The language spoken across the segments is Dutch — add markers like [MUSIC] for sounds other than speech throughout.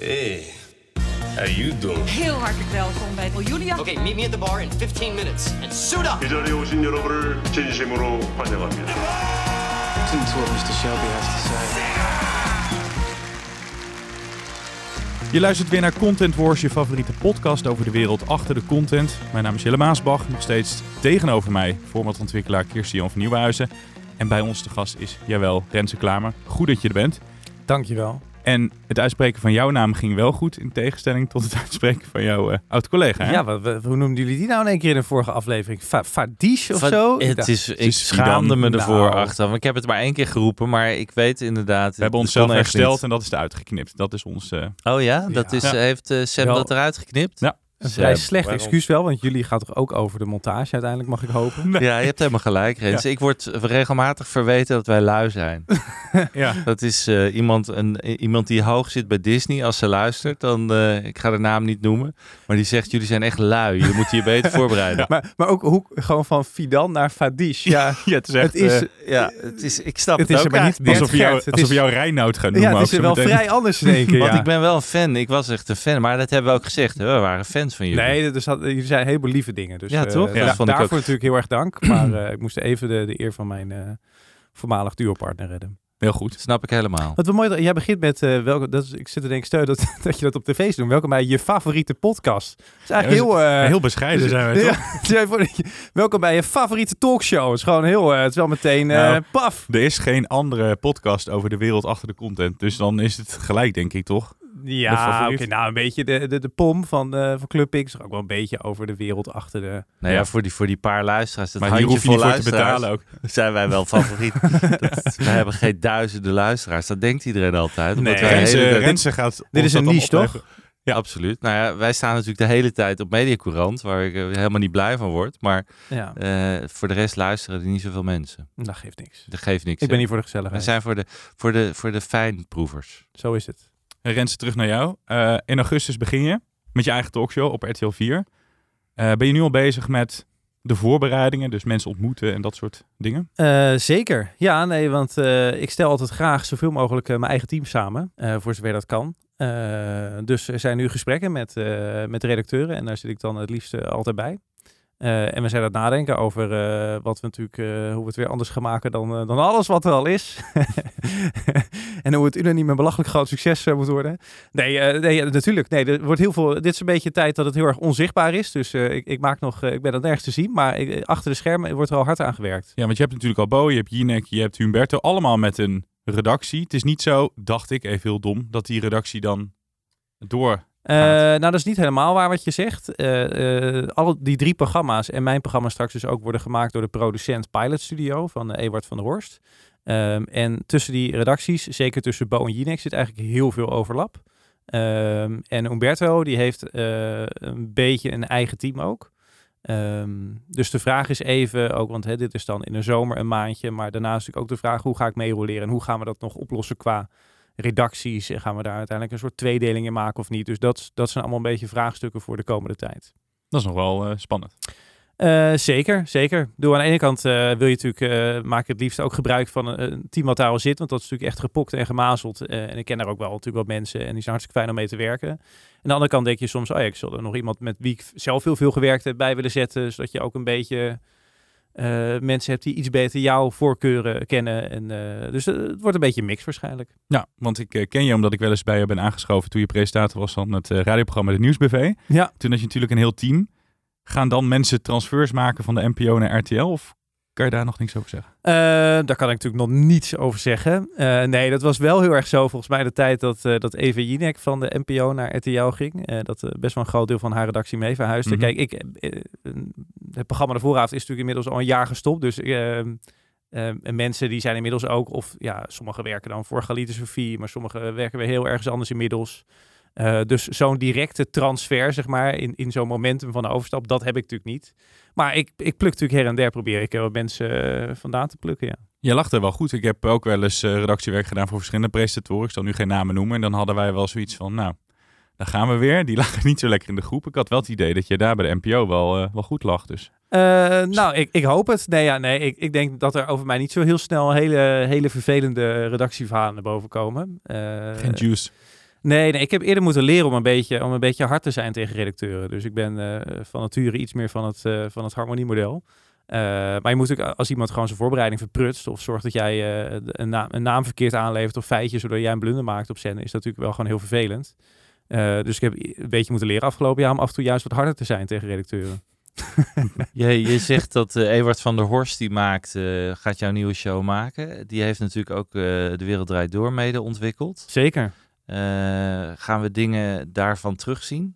Hey, how you doing? Heel hartelijk welkom bij Julia. Okay, meet me at the bar in 15 minutes and suit up. 이 자리에 오신 여러분을 진심으로 환영합니다. Listen to what Mr. Shelby has to say. Je luistert weer naar Content Wars, je favoriete podcast over de wereld achter de content. Mijn naam is Jelle Maasbach, nog steeds tegenover mij formatontwikkelaar Kirsten-Jan van Nieuwenhuizen. En bij ons te gast is, jawel, Renze Klamer. Goed dat je er bent. Dankjewel. En het uitspreken van jouw naam ging wel goed, in tegenstelling tot het [LAUGHS] uitspreken van jouw eh, oud-collega. hè? Ja, wat, wat- hoe noemden jullie die nou in één keer in de vorige aflevering? Va Fadish of zo? Ik Het dacht- is, ik is schaamde me ervoor Nou. achteraf. Ik heb het maar één keer geroepen, maar ik weet inderdaad... We hebben onszelf hersteld niet. en dat is eruit geknipt. Dat is ons... eh, Oh ja? Dat is, Ja. heeft eh, Sam Wel- dat eruit geknipt? Ja. Een vrij slecht waarom? excuus wel, want jullie gaan toch ook over de montage uiteindelijk, mag ik hopen? [LAUGHS] Ja, je hebt helemaal gelijk, Rens. Ik word regelmatig verweten dat wij lui zijn. [LAUGHS] ja. Dat is eh, iemand, een, iemand die hoog zit bij Disney. Als ze luistert, dan... eh, ik ga de naam niet noemen. Maar die zegt, jullie zijn echt lui. Je moet je beter [LAUGHS] voorbereiden. Maar, maar ook hoe, gewoon van Fidan naar Fadish. Ja, ja, het is echt... het is, eh, Ja, het is, ik snap het het, is ook maar niet alsof je jou, het alsof is- je jou Reinoud gaat noemen. ja, het is er wel meteen. vrij anders in één keer. Want ja. ik ben wel een fan. Ik was echt een fan. Maar dat hebben we ook gezegd. Hè? We waren fans van jullie. Nee, dus had, jullie zijn heleboel lieve dingen. Dus, Ja, eh, toch? da- Dat vond ik daarvoor ook. natuurlijk heel erg dank. [CLEARS THROAT] Maar eh, ik moest even de, de eer van mijn eh, voormalig duopartner redden. Heel goed. Snap ik helemaal. Wat wel mooi, dat- jij begint met eh, welke, dat is, ik zit er denk ik steun dat, [LAUGHS] dat je dat op tv's doet. Welkom bij je favoriete podcast. Dat is eigenlijk Ja, heel... eh, Heel bescheiden zijn wij, [LAUGHS] toch? ja, welkom bij je favoriete talkshow. Het is gewoon heel, eh, het is wel meteen eh, Nou, paf. Er is geen andere podcast over de wereld achter de content. Dus dan is het gelijk, denk ik, toch? Ja, oké, nou een beetje de, de, de pom van, eh van Club X. Ook wel een beetje over de wereld achter de... Nou ja, Ja. voor, die, voor die paar luisteraars, dat maar hier hoef je handjevol niet voor te betalen ook. [LAUGHS] zijn wij wel favoriet. [LAUGHS] dat, we hebben geen duizenden luisteraars. Dat denkt iedereen altijd. omdat Nee. wij hele gaat Dit is een niche, toch? Ja, absoluut. Nou ja, wij staan natuurlijk de hele tijd op Mediacourant, waar ik eh, helemaal niet blij van word. Maar Ja, eh, voor de rest luisteren er niet zoveel mensen. dat geeft niks. Dat geeft niks. Ik ben hier voor de We gezelligheid. zijn voor de, voor de, voor de fijnproevers. Zo is het. Hey, Renze, terug naar jou. Eh, in augustus begin je met je eigen talkshow op RTL 4. Eh, ben je nu al bezig met de voorbereidingen, dus mensen ontmoeten en dat soort dingen? Eh, zeker. Ja, nee, want ik stel altijd graag zoveel mogelijk mijn eigen team samen, voor zover dat kan. Dus er zijn nu gesprekken met, met redacteuren en daar zit ik dan het liefst altijd bij. Eh, en we zijn aan het nadenken over eh, wat we natuurlijk, eh, hoe we het weer anders gaan maken dan, dan alles wat er al is. [LAUGHS] en hoe het unaniem een belachelijk groot succes moet worden. Nee, nee, natuurlijk. Nee, er wordt heel veel. Dit is een beetje tijd dat het heel erg onzichtbaar is. Dus ik, ik maak nog, ik ben er nergens te zien, maar achter de schermen wordt er al hard aan gewerkt. Ja, want je hebt natuurlijk al Bo, je hebt Jinek, je hebt Humberto, allemaal met een redactie. Het is niet zo, dacht ik, even heel dom, dat die redactie dan door... Eh, nou, dat is niet helemaal waar wat je zegt. Eh, alle die drie programma's en mijn programma straks dus ook worden gemaakt door de producent Pilot Studio van Ewart van der Horst. Ehm, en tussen die redacties, zeker tussen Bo en Jinek, zit eigenlijk heel veel overlap. Ehm, en Umberto, die heeft een beetje een eigen team ook. Ehm, dus de vraag is even, ook want hè, dit is dan in de zomer een maandje, maar daarna is natuurlijk ook de vraag hoe ga ik meeroleren en hoe gaan we dat nog oplossen qua redacties en gaan we daar uiteindelijk een soort tweedeling in maken of niet. Dus dat, dat zijn allemaal een beetje vraagstukken voor de komende tijd. Dat is nog wel eh, spannend. Eh, zeker, zeker. Doe aan de ene kant eh, wil je natuurlijk, maak het liefst ook gebruik van een, een team wat daar al zit, want dat is natuurlijk echt gepokt en gemazeld. En ik ken daar ook wel natuurlijk wat mensen en die zijn hartstikke fijn om mee te werken. En aan de andere kant denk je soms, oh ja, ik zal er nog iemand met wie ik zelf heel veel gewerkt heb bij willen zetten, zodat je ook een beetje eh, mensen hebt die iets beter jouw voorkeuren kennen. En, eh, dus eh, het wordt een beetje een mix waarschijnlijk. Ja, want ik ken je omdat ik wel eens bij je ben aangeschoven toen je presentator was van het radioprogramma De Nieuwsbv. Ja. Toen had je natuurlijk een heel team. Gaan dan mensen transfers maken van de NPO naar RTL of kan je daar nog niks over zeggen? Eh, daar kan ik natuurlijk nog niets over zeggen. Eh, nee, dat was wel heel erg zo volgens mij de tijd dat, eh dat Eva Jinek van de NPO naar RTL ging. Dat best wel een groot deel van haar redactie mee verhuisde. Mhm. Kijk, ik, het programma De Vooravond is natuurlijk inmiddels al een jaar gestopt. Dus en mensen die zijn inmiddels ook, of ja, sommigen werken dan voor Galite Sofie, maar sommigen werken weer heel ergens anders inmiddels. Eh, dus zo'n directe transfer, zeg maar, in, in zo'n momentum van de overstap, dat heb ik natuurlijk niet. Maar ik, ik pluk natuurlijk her en der, probeer ik er wat mensen eh, vandaan te plukken, ja. Je lacht er wel goed. Ik heb ook wel eens eh, redactiewerk gedaan voor verschillende presentatoren. Ik zal nu geen namen noemen. En dan hadden wij wel zoiets van, nou, daar gaan we weer. Die [LAUGHS] lagen niet zo lekker in de groep. Ik had wel het idee dat je daar bij de NPO wel, wel goed lag. Dus nou, ik, ik hoop het. Nee, ja, nee ik, ik denk dat er over mij niet zo heel snel hele, hele vervelende redactieverhalen naar boven komen. Geen juice. Nee, nee, ik heb eerder moeten leren om een beetje, om een beetje hard te zijn tegen redacteuren. Dus ik ben eh, van nature iets meer van het, eh, van het harmoniemodel. Eh, maar je moet ook, als iemand gewoon zijn voorbereiding verprutst... of zorgt dat jij een, naam, een naam verkeerd aanlevert of feitjes... zodat jij een blunder maakt op zenden... is dat natuurlijk wel gewoon heel vervelend. Dus ik heb een beetje moeten leren afgelopen jaar... om af en toe juist wat harder te zijn tegen redacteuren. [LAUGHS] Je, je zegt dat eh Ewart van der Horst die maakt, gaat jouw nieuwe show maken. Die heeft natuurlijk ook De Wereld Draait Door mede ontwikkeld. Zeker. Eh, gaan we dingen daarvan terugzien?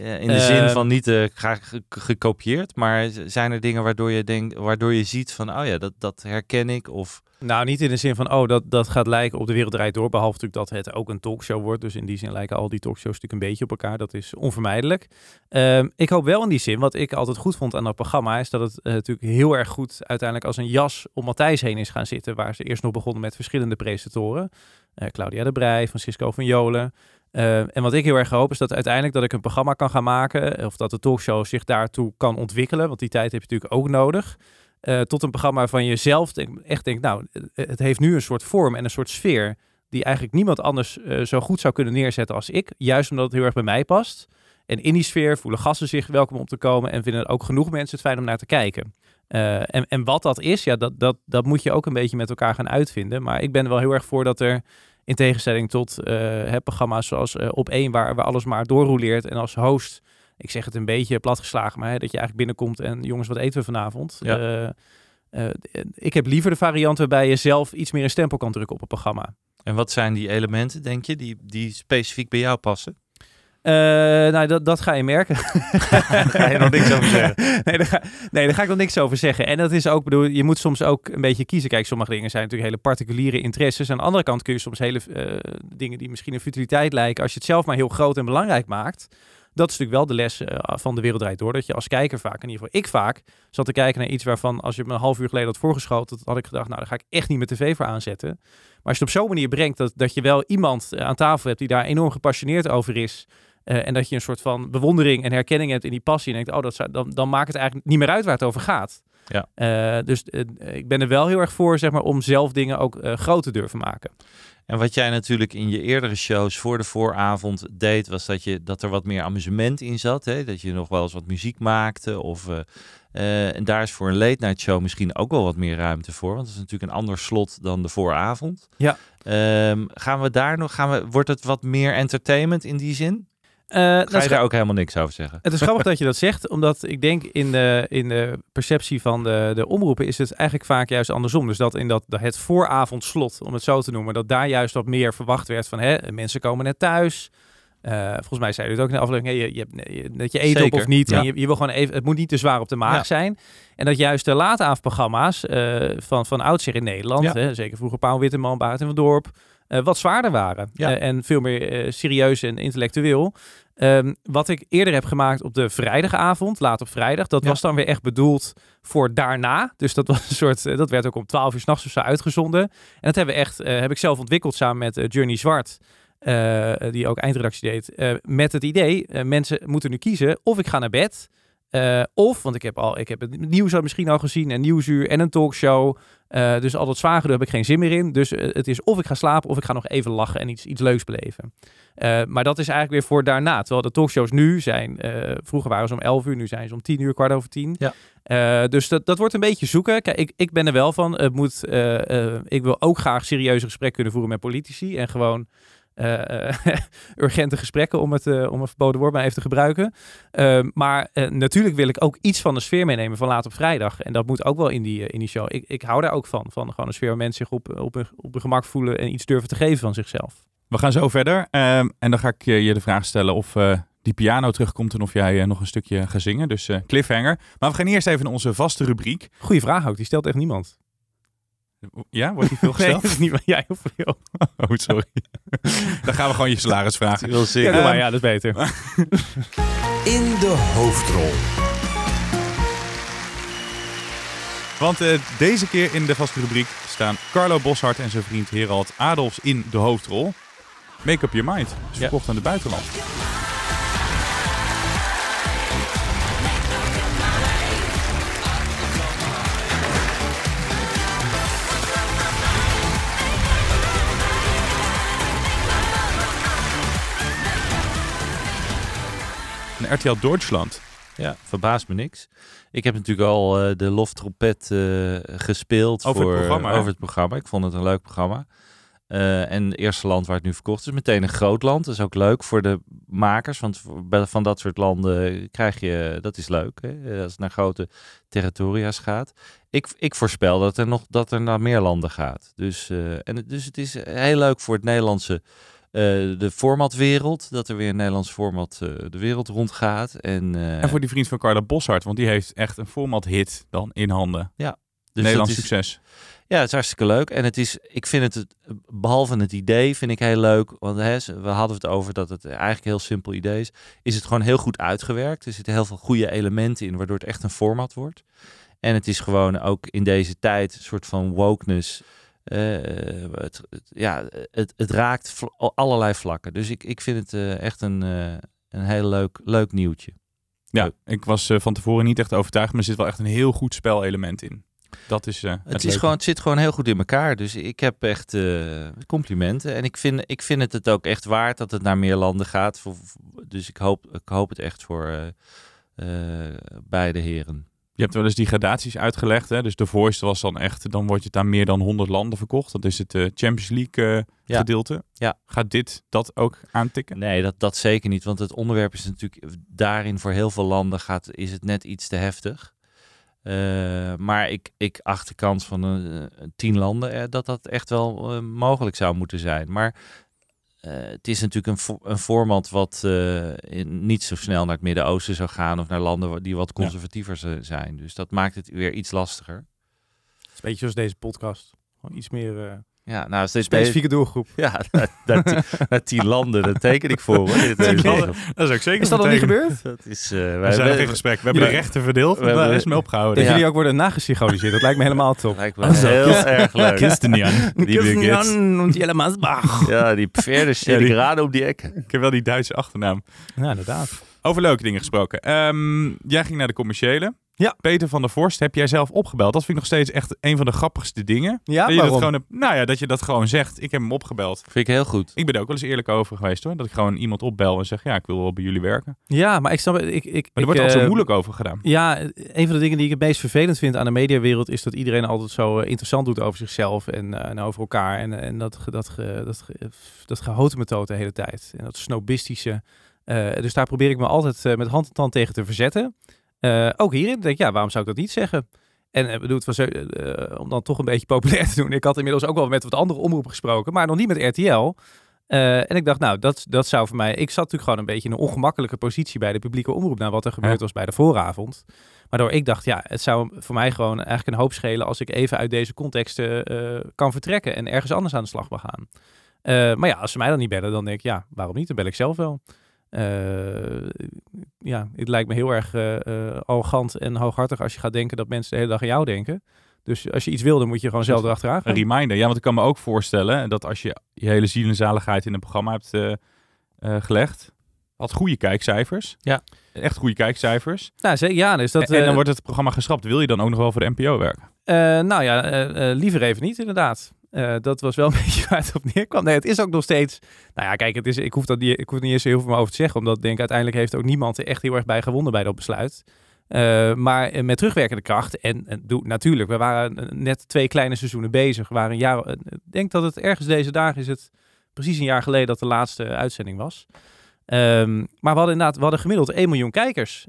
Ja, in de Eh, zin van niet eh, graag ge- gekopieerd, maar zijn er dingen waardoor je denkt, waardoor je ziet van, oh ja, dat, dat herken ik of Nou, niet in de zin van, oh, dat, dat gaat lijken op De Wereld Draait Door. Behalve natuurlijk dat het ook een talkshow wordt. Dus in die zin lijken al die talkshows natuurlijk een beetje op elkaar. Dat is onvermijdelijk. Ehm, ik hoop wel in die zin, wat ik altijd goed vond aan dat programma... is dat het eh, natuurlijk heel erg goed uiteindelijk als een jas om Matthijs heen is gaan zitten. Waar ze eerst nog begonnen met verschillende presentatoren. Eh, Claudia de Brij, Francisco van Jolen. Eh, en wat ik heel erg hoop is dat uiteindelijk dat ik een programma kan gaan maken... of dat de talkshow zich daartoe kan ontwikkelen. Want die tijd heb je natuurlijk ook nodig eh, tot een programma waarvan je zelf denk- echt denkt, nou, eh, het heeft nu een soort vorm en een soort sfeer die eigenlijk niemand anders eh, zo goed zou kunnen neerzetten als ik. Juist omdat het heel erg bij mij past. En in die sfeer voelen gasten zich welkom om te komen en vinden ook genoeg mensen het fijn om naar te kijken. Eh, en, en wat dat is, ja, dat, dat, dat moet je ook een beetje met elkaar gaan uitvinden. Maar ik ben er wel heel erg voor dat er, in tegenstelling tot eh, hè, programma's zoals eh, Op 1, waar, waar alles maar doorroleert en als host ik zeg het een beetje platgeslagen, maar hè, dat je eigenlijk binnenkomt en jongens, wat eten we vanavond? Ja. Eh, ik heb liever de variant waarbij je zelf iets meer een stempel kan drukken op een programma. En wat zijn die elementen, denk je, die, die specifiek bij jou passen? Eh, nou, dat, dat ga je merken. [LAUGHS] Ga je nog niks over zeggen? nee, daar ga, nee, daar ga ik nog niks over zeggen. En dat is ook, bedoel, je moet soms ook een beetje kiezen. Kijk, sommige dingen zijn natuurlijk hele particuliere interesses. Aan de andere kant kun je soms hele eh, dingen die misschien een futiliteit lijken, als je het zelf maar heel groot en belangrijk maakt. Dat is natuurlijk wel de les eh, van de wereld draait door. Dat je als kijker vaak, in ieder geval ik vaak, zat te kijken naar iets waarvan als je me een half uur geleden had voorgeschoten, dat had ik gedacht, nou daar ga ik echt niet mijn tv voor aanzetten. Maar als je het op zo'n manier brengt dat, dat je wel iemand aan tafel hebt die daar enorm gepassioneerd over is. Eh, en dat je een soort van bewondering en herkenning hebt in die passie. En denkt, oh, dat zou, dan, dan maakt het eigenlijk niet meer uit waar het over gaat. Ja. Eh, dus eh, ik ben er wel heel erg voor, zeg maar, om zelf dingen ook groot te durven maken. En wat jij natuurlijk in je eerdere shows voor de vooravond deed, was dat, je, dat er wat meer amusement in zat. Hè? Dat je nog wel eens wat muziek maakte. Of, en daar is voor een late night show misschien ook wel wat meer ruimte voor. Want het is natuurlijk een ander slot dan de vooravond. Ja. Ehm, gaan we daar nog, gaan we, wordt het wat meer entertainment in die zin? Eh, Ga je daar ook helemaal niks over zeggen? Het is grappig dat je dat zegt, omdat ik denk in de, in de perceptie van de, de omroepen is het eigenlijk vaak juist andersom. Dus dat in dat, dat het vooravondslot, om het zo te noemen, dat daar juist wat meer verwacht werd van hè, mensen komen net thuis. Eh, volgens mij zei je het ook in de aflevering, hè, je, je, dat je eet op of niet. ja. En je, je wil gewoon even, het moet niet te zwaar op de maag Ja. zijn. En dat juist de late avondprogramma's eh, van, van oudsher in Nederland, Ja. hè, zeker vroeger Paul Witteman, Baart en van Dorp, eh, wat zwaarder waren. Ja. Eh, en veel meer eh, serieus en intellectueel. Ehm, wat ik eerder heb gemaakt op de vrijdagavond, laat op vrijdag, dat Ja. was dan weer echt bedoeld voor daarna. Dus dat was een soort, dat werd ook om 12 uur s'nachts of zo uitgezonden. En dat hebben we echt, heb ik zelf ontwikkeld samen met Journey Zwart. die ook eindredactie deed. met het idee, mensen moeten nu kiezen of ik ga naar bed. Eh, of, want ik heb, al, ik heb het nieuws misschien al gezien, een nieuwsuur en een talkshow. eh, dus al dat zwager heb ik geen zin meer in. Dus eh, het is of ik ga slapen of ik ga nog even lachen en iets, iets leuks beleven. Maar dat is eigenlijk weer voor daarna. Terwijl de talkshows nu zijn, vroeger waren ze om 11 uur, nu zijn ze om 10 uur, kwart over 10. Ja. Dus dat, dat wordt een beetje zoeken. Kijk, ik, ik ben er wel van. Het moet, ik wil ook graag serieuze gesprekken kunnen voeren met politici. En gewoon [LAUGHS] urgente gesprekken, om het eh, om een verboden woord maar even te gebruiken. Eh, maar eh, natuurlijk wil ik ook iets van de sfeer meenemen van laat op vrijdag. En dat moet ook wel in die, eh, in die show. Ik, ik hou daar ook van. Van gewoon een sfeer waar mensen zich op, op, hun, op hun gemak voelen en iets durven te geven van zichzelf. We gaan zo verder. Ehm, en dan ga ik eh, je de vraag stellen of eh, die piano terugkomt en of jij eh, nog een stukje gaat zingen. Dus eh, cliffhanger. Maar we gaan eerst even naar onze vaste rubriek. Goeie vraag ook. Die stelt echt niemand. Ja, wordt die veel [LAUGHS] Nee, gesteld? dat is niet jij heel veel. [LAUGHS] Oh, sorry. [LAUGHS] dan gaan we gewoon je salaris vragen. Ik wil Ja, zingen. doe maar. Ja, dat is beter. In de hoofdrol. Want eh, deze keer in de vaste rubriek staan Carlo Boshart en zijn vriend Herald Adolfs in de hoofdrol. Make up your mind. Is Ja. verkocht aan de buitenland. RTL Duitsland. Ja, verbaast me niks. Ik heb natuurlijk al eh, de loftrompet eh gespeeld Over het voor, programma, hè? over het programma. Ik vond het een leuk programma. Eh, en het eerste land waar het nu verkocht is, meteen een groot land. Dat is ook leuk voor de makers, want van dat soort landen krijg je, dat is leuk, hè, als het naar grote territoria's gaat. Ik, ik voorspel dat er nog dat er naar meer landen gaat. Dus, en het, dus het is heel leuk voor het Nederlandse, de formatwereld, dat er weer een Nederlands format eh, de wereld rondgaat. En, eh, En voor die vriend van Carla Boshart, want die heeft echt een format hit dan in handen. dus Nederlands is- succes. Ja, het is hartstikke leuk. En het is, ik vind het, behalve het idee, vind ik heel leuk. Want hè, we hadden het over dat het eigenlijk een heel simpel idee is. Is het gewoon heel goed uitgewerkt. Er zitten heel veel goede elementen in, waardoor het echt een format wordt. En het is gewoon ook in deze tijd een soort van wokeness. Eh, het, het- ja, het, het raakt vl- allerlei vlakken. Dus ik, ik vind het eh, echt een, eh, een heel leuk, leuk nieuwtje. Ja, ik was van tevoren niet echt overtuigd, maar er zit wel echt een heel goed spelelement in. Dat is Het, is leuke. gewoon, het zit gewoon heel goed in elkaar. Dus ik heb echt complimenten. En ik vind, ik vind het het ook echt waard dat het naar meer landen gaat. Voor- Dus ik hoop, ik hoop het echt voor beide heren. Je hebt wel eens die gradaties uitgelegd. Hè? Dus de Voice was dan echt, dan wordt het aan meer dan 100 landen verkocht. Dat is het eh, Champions League eh, Ja. gedeelte. Ja. Gaat dit dat ook aantikken? Nee, dat, dat zeker niet. Want het onderwerp is natuurlijk daarin voor heel veel landen gaat, is het net iets te heftig. Eh, maar ik, ik acht de kans van een, tien landen dat dat echt wel mogelijk zou moeten zijn. Maar eh, het is natuurlijk een, een format wat eh, in, niet zo snel naar het Midden-Oosten zou gaan of naar landen die wat conservatiever zijn. Dus dat maakt het weer iets lastiger. Het is een beetje zoals deze podcast. Gewoon iets meer eh, Ja, nou, steeds specifieke doelgroep. [LAUGHS] Ja, naar, naar, tien, landen, dat teken ik voor. Hoor. [LAUGHS] Dat is ook zeker Is dat nog niet gebeurd? Dat is, eh, wij We zijn nog in gesprek. We hebben de rechten verdeeld. We Daar hebben- is mee opgehouden. Dat Ja. jullie ook worden nagesynchroniseerd. Dat lijkt me helemaal top. Lijkt me heel erg leuk. Liebe Kids. und Jelle Masbach. Ja, die Pferde Ja, die- die gerade om die ecke. Ik heb wel die Duitse achternaam. Ja, inderdaad. Over leuke dingen gesproken. Ehm, jij ging naar de commerciële. Ja. Peter van der Vorst heb jij zelf opgebeld. Dat vind ik nog steeds echt een van de grappigste dingen. Ja, dat je dat waarom? gewoon hebt, nou ja, dat je dat gewoon zegt. Ik heb hem opgebeld. Vind ik heel goed. Ik ben er ook wel eens eerlijk over geweest hoor. Dat ik gewoon iemand opbel en zeg, ja, ik wil wel bij jullie werken. Ja, maar ik snap... Ik, ik, er ik, wordt al zo eh, moeilijk over gedaan. Ja, een van de dingen die ik het meest vervelend vind aan de mediawereld is dat iedereen altijd zo eh, interessant doet over zichzelf en, eh, en over elkaar. En, en dat, dat, ge- dat, ge- dat de hele tijd. En dat snobistische. Eh, dus daar probeer ik me altijd met hand en tand tegen te verzetten. Eh, ook hierin denk ik, ja, waarom zou ik dat niet zeggen? En eh, bedoel, het was, eh, om dan toch een beetje [LAUGHS] populair te doen. Ik had inmiddels ook wel met wat andere omroepen gesproken, maar nog niet met RTL. En ik dacht, nou, dat, dat zou voor mij... Ik zat natuurlijk gewoon een beetje in een ongemakkelijke positie bij de publieke omroep... naar wat er gebeurd Ja. was bij de vooravond. Waardoor ik dacht, ja, het zou voor mij gewoon eigenlijk een hoop schelen... als ik even uit deze contexten kan vertrekken... en ergens anders aan de slag wil gaan. Maar ja, als ze mij dan niet bellen, dan denk ik, ja, waarom niet? Dan bel ik zelf wel. Eh, ja, het lijkt me heel erg eh, eh, arrogant en hooghartig als je gaat denken dat mensen de hele dag aan jou denken. Dus als je iets wil, dan moet je gewoon zelf erachteraan Een gaan. reminder. Ja, want ik kan me ook voorstellen dat als je je hele ziel en zaligheid in een programma hebt eh, eh, gelegd. Had goede kijkcijfers. Ja. Echt goede kijkcijfers. Nou, ze- ja, dus dat... en, en dan wordt het programma geschrapt. Wil je dan ook nog wel voor de NPO werken? Eh, nou ja, eh, eh, liever even niet, inderdaad. Eh, dat was wel [LAUGHS] een beetje waar het op neerkwam. Nee, het is ook nog steeds. Nou ja, kijk, het is, ik, hoef dat niet, ik hoef niet eens heel veel over te zeggen. Omdat ik uiteindelijk heeft ook niemand er echt heel erg bij gewonnen bij dat besluit. Eh, maar eh, met terugwerkende kracht. En, en doe, natuurlijk, we waren net twee kleine seizoenen bezig. We waren een jaar. Ik denk dat het ergens deze dagen is het precies een jaar geleden dat de laatste uitzending was. Ehm, maar we hadden inderdaad, we hadden gemiddeld 1 miljoen kijkers.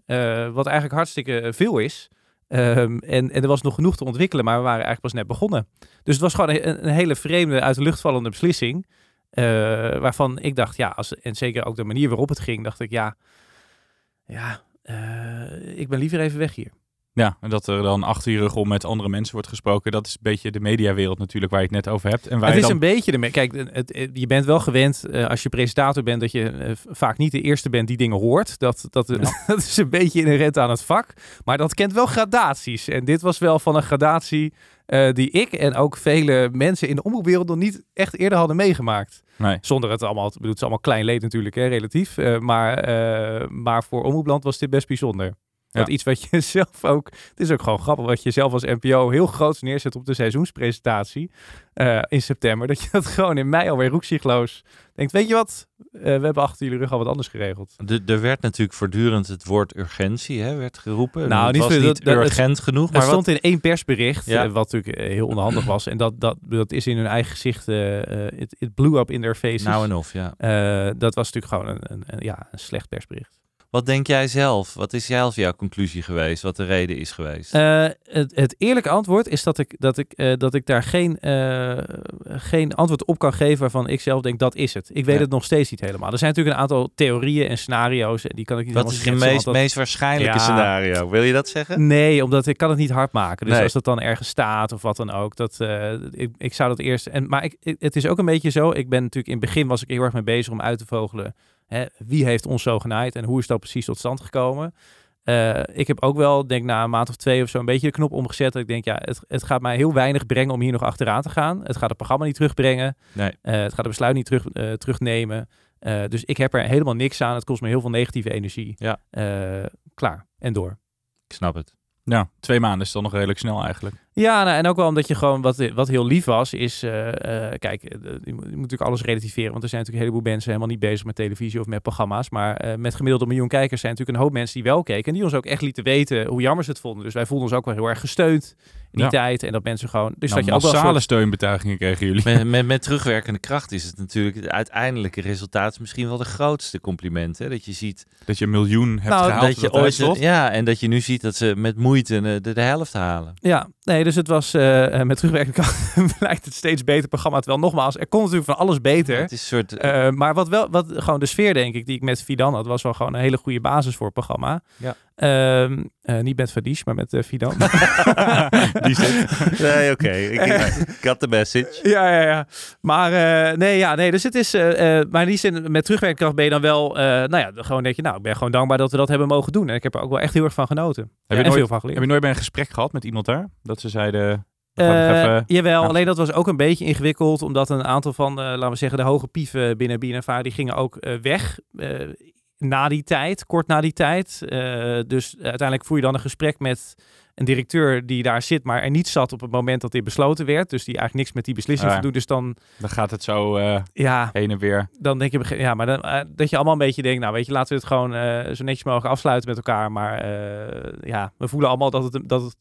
wat eigenlijk hartstikke veel is. Ehm, en, er was nog genoeg te ontwikkelen, maar we waren eigenlijk pas net begonnen. Dus het was gewoon een, een hele vreemde, uit de lucht vallende beslissing. eh, waarvan ik dacht, ja, als, en zeker ook de manier waarop het ging, dacht ik, ja, ja, eh, ik ben liever even weg hier. Ja, en dat er dan achter je rug om met andere mensen wordt gesproken. Dat is een beetje de mediawereld natuurlijk waar je het net over hebt. En waar het is dan... een beetje de. Kijk, het, het- je bent wel gewend eh, als je presentator bent dat je eh, vaak niet de eerste bent die dingen hoort. Dat, dat, [LAUGHS] dat is een beetje inherent aan het vak. Maar dat kent wel gradaties. En dit was wel van een gradatie eh, die ik en ook vele mensen in de omroepwereld nog niet echt eerder hadden meegemaakt. Nee. Zonder het allemaal, bedoel, het is allemaal klein leed natuurlijk, hè, relatief. Maar, maar voor Omroepland was dit best bijzonder. Dat Ja. iets wat je [LAUGHS] zelf ook... Het is ook gewoon grappig wat je zelf als NPO heel groot neerzet op de seizoenspresentatie eh, in september. Dat je dat [LAUGHS] gewoon in mei alweer roekzichtloos denkt. Weet je wat? Eh, we hebben achter jullie rug al wat anders geregeld. De, er werd natuurlijk voortdurend het woord urgentie hè, werd geroepen. Nou, het niet was veel- niet dat- dat- het- urgent genoeg. Het Maar stond wat, in één persbericht, Ja. eh, wat natuurlijk heel onhandig was. En dat, dat, dat is in hun eigen gezicht, it blew up in their faces. nou en of, ja. Dat was natuurlijk gewoon een, een, een- ja, een slecht persbericht. Wat denk jij zelf? Wat is zelf jouw conclusie geweest? Wat de reden is geweest? Eh, het, het eerlijke antwoord is dat ik, dat ik, eh, dat ik daar geen, eh, geen antwoord op kan geven waarvan ik zelf denk dat is het. Ik weet Ja. het nog steeds niet helemaal. Er zijn natuurlijk een aantal theorieën en scenario's en die kan ik niet wat is je meest, dat- meest waarschijnlijke Ja. scenario? Wil je dat zeggen? Nee, omdat ik kan het niet hard maken. Dus Nee. als dat dan ergens staat of wat dan ook, dat ik, ik zou dat eerst. En maar ik, ik- het is ook een beetje zo. Ik ben natuurlijk in het begin was ik heel erg mee bezig om uit te vogelen. Hè, wie heeft ons zo genaaid en hoe is dat precies tot stand gekomen? Eh, ik heb ook wel, denk na een maand of twee of zo, een beetje de knop omgezet. Dat ik denk, ja, het, het gaat mij heel weinig brengen om hier nog achteraan te gaan. Het gaat het programma niet terugbrengen. Nee. Eh, het gaat het besluit niet terug, eh, terugnemen. Eh, dus ik heb er helemaal niks aan. Het kost me heel veel negatieve energie. Ja. Eh, klaar en door. Ik snap het. Ja, twee maanden is dan nog redelijk snel eigenlijk. Ja, nou, en ook wel omdat je gewoon, wat, wat heel lief was, is, eh, eh, kijk, eh, je, moet, je moet natuurlijk alles relativeren, want er zijn natuurlijk een heleboel mensen helemaal niet bezig met televisie of met programma's, maar eh, met gemiddeld een miljoen kijkers zijn natuurlijk een hoop mensen die wel keken en die ons ook echt lieten weten hoe jammer ze het vonden. Dus wij voelden ons ook wel heel erg gesteund in die Ja. tijd en dat mensen gewoon, dus nou, dat je ook massale soort- steunbetuigingen kregen jullie. Met, met, met terugwerkende kracht is het natuurlijk het uiteindelijke resultaat is misschien wel de grootste compliment. Hè? Dat je ziet Dat je een miljoen hebt Nou, gehaald. dat je ooit, ja, en dat je nu ziet dat ze met moeite de, de helft halen. Ja, nee, dus het was eh, eh, met terugwerkende kracht [LAUGHS] blijkt het steeds beter programma. Terwijl nogmaals, er kon natuurlijk van alles beter. Het is een soort eh, maar wat wel, wat gewoon de sfeer, denk ik, die ik met Fidan had, was wel gewoon een hele goede basis voor het programma. Ja. Ehm, eh, niet met Fadish, maar met eh, Fidan. [LAUGHS] Die zit. nee, oké. Ik, ik [LAUGHS] got the message. ja, ja, ja. Maar eh, nee, ja, nee, dus het is, eh, eh, maar in die zin, met terugwerkkracht ben je dan wel, eh, nou ja, gewoon denk je, nou, ik ben gewoon dankbaar dat we dat hebben mogen doen. En ik heb er ook wel echt heel erg van genoten. Heb Ja, je, nooit, veel van geleerd. heb je nooit bij een gesprek gehad met iemand daar? Dat ze zeiden... Eh, even- jawel, Ja. alleen dat was ook een beetje ingewikkeld, omdat een aantal van, eh, laten we zeggen, de hoge pieven binnen BNNVARA, die gingen ook eh, weg na die tijd, kort na die tijd. Dus uiteindelijk voer je dan een gesprek met een directeur die daar zit, maar er niet zat op het moment dat dit besloten werd. Dus die eigenlijk niks met die beslissing Ah, te doen. Dus dan, Dan gaat het zo ja, heen en weer. dan denk je, ja, maar dan, dat je allemaal een beetje denkt, nou weet je, laten we het gewoon zo netjes mogelijk afsluiten met elkaar. Maar ja, we voelen allemaal dat het, dat het,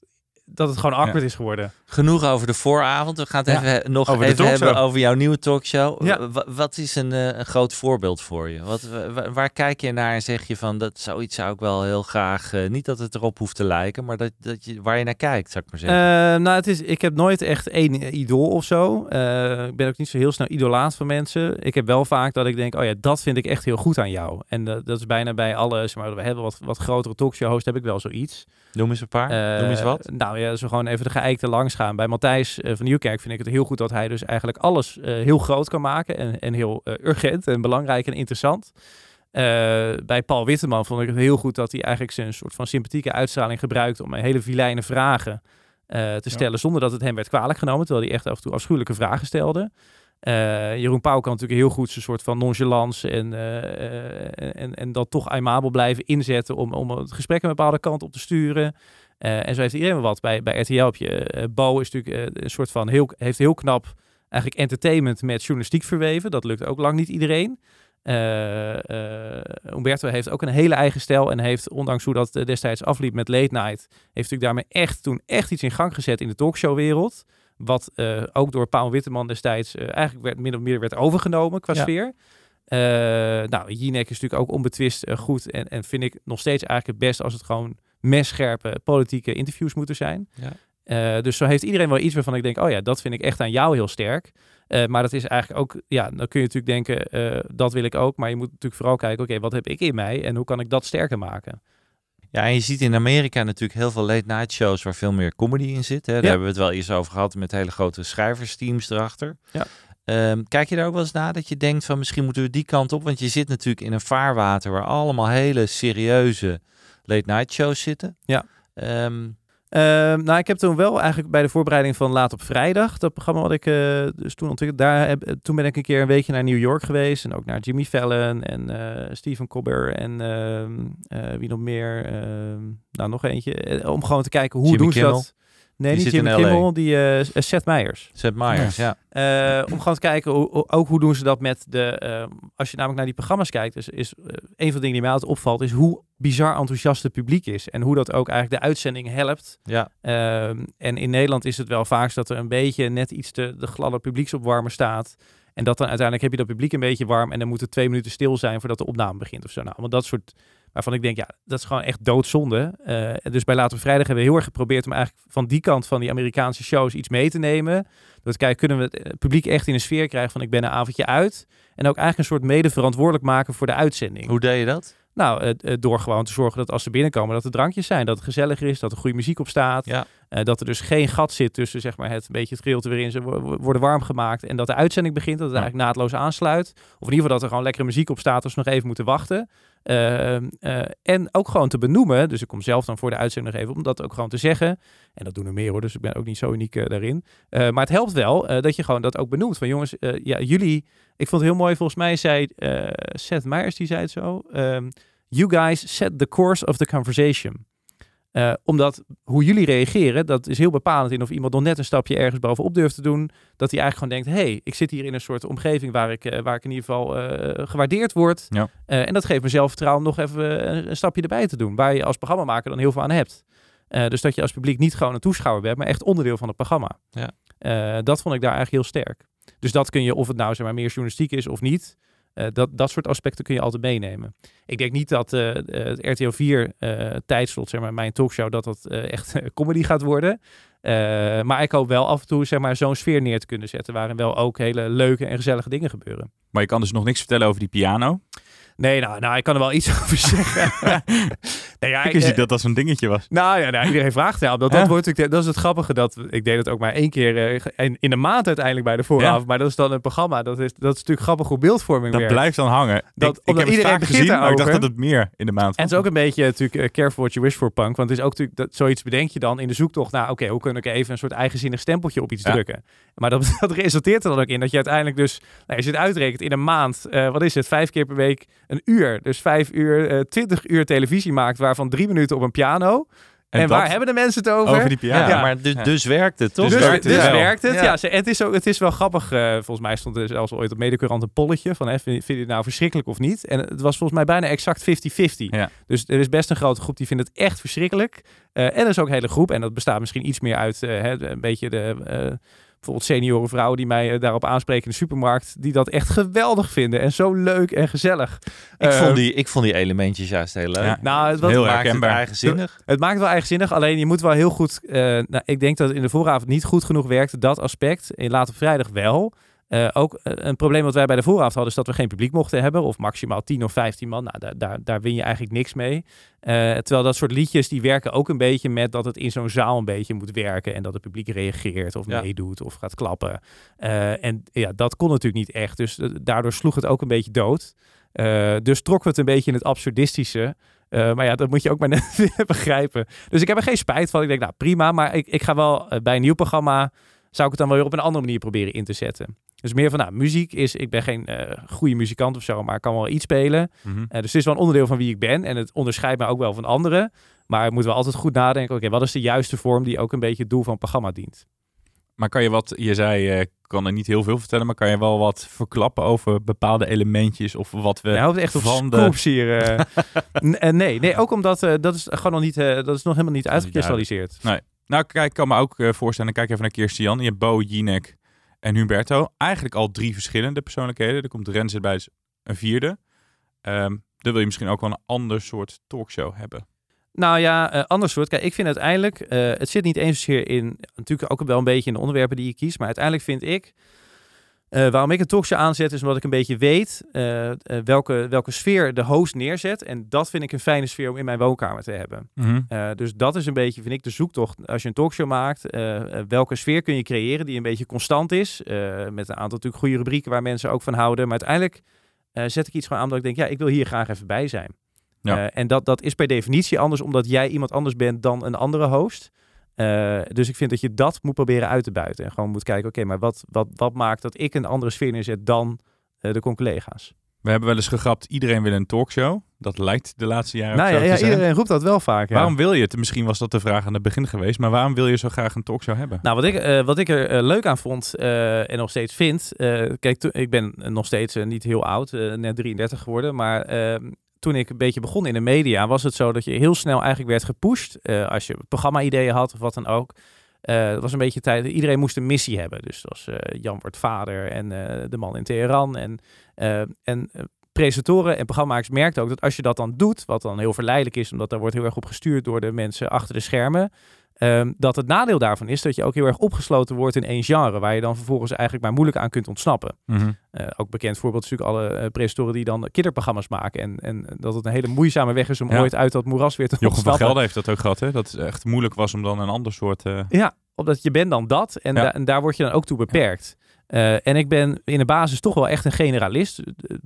dat het gewoon awkward is geworden. Genoeg over de vooravond. We gaan het Ja. even nog Over even hebben over jouw nieuwe talkshow. Ja. Wat is een, eh, een groot voorbeeld voor je? Wat, wa- wa- waar kijk je naar en zeg je van dat zoiets zou ik wel heel graag. eh, niet dat het erop hoeft te lijken, maar dat, dat je, waar je naar kijkt, zou ik maar zeggen. Eh, nou, het is, ik heb nooit echt één idool of zo. Eh, ik ben ook niet zo heel snel idolaat van mensen. Ik heb wel vaak dat ik denk, oh ja, dat vind ik echt heel goed aan jou. En eh, dat is bijna bij alle, zeg maar, we hebben wat, wat grotere talkshow hosts, heb ik wel zoiets. Noem eens een paar. Eh, Noem eens wat. Nou ja, zo gewoon even de geëikte langs gaan. Bij Matthijs eh, van Nieuwkerk vind ik het heel goed dat hij dus eigenlijk alles eh, heel groot kan maken. En, en heel eh, urgent en belangrijk en interessant. Eh, bij Paul Witteman vond ik het heel goed dat hij eigenlijk zijn soort van sympathieke uitstraling gebruikte om hele vilijne vragen eh, te stellen zonder dat het hem werd kwalijk genomen. Terwijl hij echt af en toe afschuwelijke vragen stelde. Eh, Jeroen Pauw kan natuurlijk heel goed zijn soort van nonchalance en, eh, eh, en, en dat toch aimabel blijven inzetten om, om het gesprek een bepaalde kant op te sturen. En zo heeft iedereen wel wat. Bij, bij RTL je, Bo is natuurlijk een soort van, heel, heeft heel knap eigenlijk entertainment met journalistiek verweven. Dat lukt ook lang niet iedereen. Eh, Umberto heeft ook een hele eigen stijl en heeft, ondanks hoe dat destijds afliep met Late Night, heeft natuurlijk daarmee echt toen echt iets in gang gezet in de talkshowwereld. Wat eh, ook door Paul Witteman destijds eh, eigenlijk werd, min of meer werd overgenomen qua Ja. sfeer. Eh, nou, Jinek is natuurlijk ook onbetwist goed en, en vind ik nog steeds eigenlijk het best als het gewoon messcherpe politieke interviews moeten zijn. Ja. Dus zo heeft iedereen wel iets waarvan ik denk, oh ja, dat vind ik echt aan jou heel sterk. Maar dat is eigenlijk ook, ja, dan kun je natuurlijk denken, dat wil ik ook. Maar je moet natuurlijk vooral kijken, oké, wat heb ik in mij en hoe kan ik dat sterker maken? Ja, en je ziet in Amerika natuurlijk heel veel late night shows waar veel meer comedy in zit. Hè? Daar Ja. hebben we het wel eens over gehad met hele grote schrijversteams erachter. Ja. Ehm, kijk je daar ook wel eens naar dat je denkt van misschien moeten we die kant op? Want je zit natuurlijk in een vaarwater waar allemaal hele serieuze late night shows zitten. Ja. Ehm, Ehm, nou, ik heb toen wel eigenlijk bij de voorbereiding van Laat op Vrijdag, dat programma wat ik eh, dus toen ontwikkeld, daar heb, toen ben ik een keer een weekje naar New York geweest en ook naar Jimmy Fallon en eh Stephen Colbert en ehm, eh, wie nog meer, Ehm, nou nog eentje, eh, om gewoon te kijken hoe Jimmy doen ze dat. Nee, Die niet Jimmy. Kimmel, die eh Seth Meyers. Seth Meyers, ja. Eh, om gewoon te kijken, hoe- ook hoe doen ze dat met de... eh, als je namelijk naar die programma's kijkt, is, is een van de dingen die mij altijd opvalt, is hoe bizar enthousiast het publiek is. En hoe dat ook eigenlijk de uitzending helpt. Ja, Ehm, en in Nederland is het wel vaak dat er een beetje net iets te de gladde publieksopwarmer staat. En dat dan uiteindelijk heb je dat publiek een beetje warm en dan moet het twee minuten stil zijn voordat de opname begint of zo. Nou, allemaal dat soort waarvan ik denk, ja, dat is gewoon echt doodzonde. Eh, dus bij Later Vrijdag hebben we heel erg geprobeerd om eigenlijk van die kant van die Amerikaanse shows iets mee te nemen. Te kijken, kunnen we het eh, publiek echt in een sfeer krijgen van ik ben een avondje uit. En ook eigenlijk een soort mede verantwoordelijk maken voor de uitzending. hoe deed je dat? Nou, eh, eh, door gewoon te zorgen dat als ze binnenkomen, dat er drankjes zijn, dat het gezelliger is, dat er goede muziek op staat. Ja. Eh, dat er dus geen gat zit tussen zeg maar, het een beetje het gedeelte waarin ze wo- wo- worden warm gemaakt en dat de uitzending begint, dat het Ja. eigenlijk naadloos aansluit. Of in ieder geval dat er gewoon lekkere muziek op staat als we nog even moeten wachten. Ehm, eh, en ook gewoon te benoemen, dus ik kom zelf dan voor de uitzending nog even om dat ook gewoon te zeggen. En dat doen er meer hoor, dus ik ben ook niet zo uniek eh, daarin. Eh, maar het helpt wel dat je gewoon dat ook benoemt. Van jongens, ja, jullie, ik vond het heel mooi, volgens mij zei Seth Meyers, die zei het zo. ehm, you guys set the course of the conversation. Eh, omdat hoe jullie reageren, dat is heel bepalend in of iemand nog net een stapje ergens bovenop durft te doen. Dat hij eigenlijk gewoon denkt, hey, ik zit hier in een soort omgeving waar ik, eh, waar ik in ieder geval eh, gewaardeerd word. Ja. En dat geeft me zelfvertrouwen om nog even een, een stapje erbij te doen. Waar je als programmamaker dan heel veel aan hebt. Dus dat je als publiek niet gewoon een toeschouwer bent, maar echt onderdeel van het programma. Ja. Dat vond ik daar eigenlijk heel sterk. Dus dat kun je, of het nou zeg maar meer journalistiek is of niet, eh, dat, dat soort aspecten kun je altijd meenemen. Ik denk niet dat eh, het RTL 4 eh, tijdslot, zeg maar, mijn talkshow, dat dat echt [LAUGHS] comedy gaat worden. Maar ik hoop wel af en toe zeg maar, zo'n sfeer neer te kunnen zetten, waarin wel ook hele leuke en gezellige dingen gebeuren. Maar je kan dus nog niks vertellen over die piano. Nee, nou, nou ik kan er wel iets [LAUGHS] over zeggen. [LAUGHS] nee, ja, ik wist eh, niet dat dat zo'n dingetje was. Nou ja, nou, iedereen vraagt ja. Dat, dat, wordt dat is het grappige. Dat, ik deed het ook maar één keer eh, in, in de maand uiteindelijk bij de vooravond. Ja. Maar dat is dan een programma. Dat is, dat is natuurlijk grappig hoe beeldvorming Dat blijft dan hangen. Dat- ik, ik omdat heb het iedereen gezien, maar ik dacht dat het meer in de maand En het is ook een beetje natuurlijk eh, careful what you wish for punk. Want het is ook natuurlijk dat, zoiets bedenk je dan in de zoektocht naar, oké, hoe kun ik even een soort eigenzinnig stempeltje op iets Ja. drukken. Maar dat, [LAUGHS] dat resulteert er dan ook in dat je uiteindelijk dus, nou, als je het uitrekent in een maand, wat is het, vijf keer per week een uur. Dus vijf uur, eh, twintig uur televisie maakt, waarvan drie minuten op een piano. En, dat waar hebben de mensen het over? over die piano. Ja, maar dus, dus werkt het, toch? Dus, Dus dus, werkt het wel. werkt het. Ja. Het, is ook, het is wel grappig. eh, volgens mij stond er zelfs ooit op Medecurant een polletje van hè, vind, je het nou verschrikkelijk of niet? En het was volgens mij bijna exact 50-50. Ja. Dus er is best een grote groep die vindt het echt verschrikkelijk. Eh, en er is ook een hele groep, en dat bestaat misschien iets meer uit hè, een beetje de... eh, bijvoorbeeld senioren vrouwen die mij eh, daarop aanspreken in de supermarkt, die dat echt geweldig vinden en zo leuk en gezellig. Ik, Eh, vond die, ik vond die elementjes juist heel leuk. Ja. nou, het was, Heel Maakt het herkenbaar. eigenzinnig. het maakt wel eigenzinnig, alleen je moet wel heel goed... eh, nou, ik denk dat het in de vooravond niet goed genoeg werkte, dat aspect. In later vrijdag wel. Eh, ook eh, een probleem wat wij bij de vooravond hadden, is dat we geen publiek mochten hebben. Of maximaal 10 of 15 man. Nou, daar, daar, daar win je eigenlijk niks mee. Eh, terwijl dat soort liedjes, die werken ook een beetje met dat het in zo'n zaal een beetje moet werken. En dat het publiek reageert of Ja. meedoet of gaat klappen. En ja, dat kon natuurlijk niet echt. Dus daardoor sloeg het ook een beetje dood. Dus trokken we het een beetje in het absurdistische. Maar ja, dat moet je ook maar [LAUGHS] net begrijpen. Dus ik heb er geen spijt van. Ik denk, nou prima, maar ik, ik ga wel bij een nieuw programma, zou ik het dan wel weer op een andere manier proberen in te zetten. Dus meer van, nou, muziek is, ik ben geen eh, goede muzikant of zo, maar ik kan wel iets spelen. Mhm. Eh, dus het is wel een onderdeel van wie ik ben en het onderscheidt mij ook wel van anderen. Maar ik moet wel altijd goed nadenken, oké, wat is de juiste vorm die ook een beetje het doel van het programma dient? Maar kan je wat, je zei, eh, ik kan er niet heel veel vertellen, maar kan je wel wat verklappen over bepaalde elementjes of wat we houdt echt op van de... hier. [LAUGHS] nee, nee, ook omdat dat is gewoon nog niet, dat is nog helemaal niet is niet uitgekristalliseerd. Nou, kijk, ik kan me ook eh, voorstellen, kijk even naar Kirsten Jan. Je hebt Bo, Jinek en Humberto. Eigenlijk al drie verschillende persoonlijkheden. Er komt Rens erbij, dus een vierde. Ehm dan wil je misschien ook wel een ander soort talkshow hebben. Nou ja, eh ander soort. Kijk, ik vind uiteindelijk, eh, het zit niet eens zozeer in, natuurlijk ook wel een beetje in de onderwerpen die je kiest, maar uiteindelijk vind ik, eh, waarom ik een talkshow aanzet, is omdat ik een beetje weet eh, eh, welke, welke sfeer de host neerzet. En dat vind ik een fijne sfeer om in mijn woonkamer te hebben. Eh, dus dat is een beetje, vind ik, de zoektocht als je een talkshow maakt. welke sfeer kun je creëren die een beetje constant is. met een aantal natuurlijk goede rubrieken waar mensen ook van houden. Maar uiteindelijk zet ik iets gewoon aan dat ik denk, ja, ik wil hier graag even bij zijn. Ja. En dat, dat is per definitie anders, omdat jij iemand anders bent dan een andere host. Eh, dus ik vind dat je dat moet proberen uit te buiten. En gewoon moet kijken, oké, maar wat, wat, wat maakt dat ik een andere sfeer neerzet dan eh, de collega's? We hebben wel eens gegrapt, iedereen wil een talkshow. Dat lijkt de laatste jaren Nou ja, ja, iedereen roept dat wel vaak. Ja. Waarom wil je het? Misschien was dat de vraag aan het begin geweest. Maar waarom wil je zo graag een talkshow hebben? Nou, wat ik, eh, wat ik er leuk aan vond en nog steeds vind. kijk, ik ben nog steeds niet heel oud, net 33 geworden. Maar ehm, toen ik een beetje begon in de media, was het zo dat je heel snel eigenlijk werd gepusht. eh, als je programma-ideeën had of wat dan ook. Eh, het was een beetje tijd. Iedereen moest een missie hebben. Dus dat was eh, Jan wordt vader en de man in Teheran. En, en presentatoren en programmamakers merkten ook dat als je dat dan doet, wat dan heel verleidelijk is, omdat daar wordt heel erg op gestuurd door de mensen achter de schermen. Ehm, dat het nadeel daarvan is dat je ook heel erg opgesloten wordt in één genre, waar je dan vervolgens eigenlijk maar moeilijk aan kunt ontsnappen. Mhm. Eh, ook bekend voorbeeld is natuurlijk alle presentatoren die dan kinderprogramma's maken. En, en dat het een hele moeizame weg is om Ja. ooit uit dat moeras weer te Jochem van ontsnappen. Gelder heeft dat ook gehad, hè? Dat het echt moeilijk was om dan een ander soort... eh, Ja, omdat je bent dan dat en, Ja. da- en daar word je dan ook toe beperkt. En ik ben in de basis toch wel echt een generalist.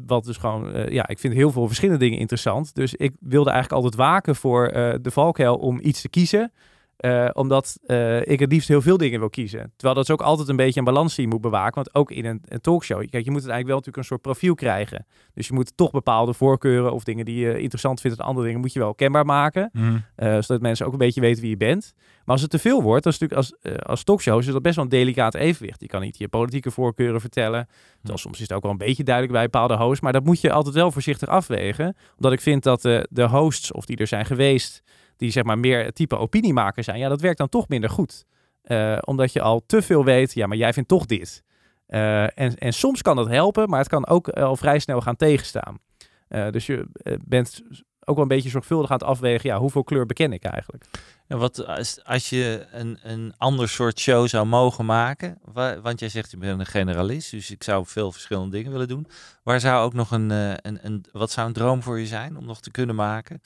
Wat dus gewoon, ja, ik vind heel veel verschillende dingen interessant. Dus ik wilde eigenlijk altijd waken voor de valkuil om iets te kiezen. Eh, omdat eh, ik het liefst heel veel dingen wil kiezen. Terwijl dat is ook altijd een beetje een balans die je moet bewaken. Want ook in een, een talkshow, kijk, je moet het eigenlijk wel natuurlijk een soort profiel krijgen. Dus je moet toch bepaalde voorkeuren of dingen die je interessant vindt en andere dingen moet je wel kenbaar maken. mhm. Eh, zodat mensen ook een beetje weten wie je bent. Maar als het te veel wordt, dan is natuurlijk als, als talkshow is dat best wel een delicaat evenwicht. Je kan niet je politieke voorkeuren vertellen. Terwijl soms is het ook wel een beetje duidelijk bij bepaalde hosts. Maar dat moet je altijd wel voorzichtig afwegen. Omdat ik vind dat de hosts, of die er zijn geweest, die zeg maar meer het type opiniemaker zijn, ja, dat werkt dan toch minder goed. Eh, omdat je al te veel weet, ja, maar jij vindt toch dit. Eh, en, en soms kan dat helpen, maar het kan ook eh, al vrij snel gaan tegenstaan. Dus je bent ook wel een beetje zorgvuldig aan het afwegen, ja, hoeveel kleur beken ik eigenlijk? En wat als, als je een, een ander soort show zou mogen maken, wa- want jij zegt je bent een generalist, dus ik zou veel verschillende dingen willen doen. Waar zou ook nog een, een, een wat zou een droom voor je zijn om nog te kunnen maken?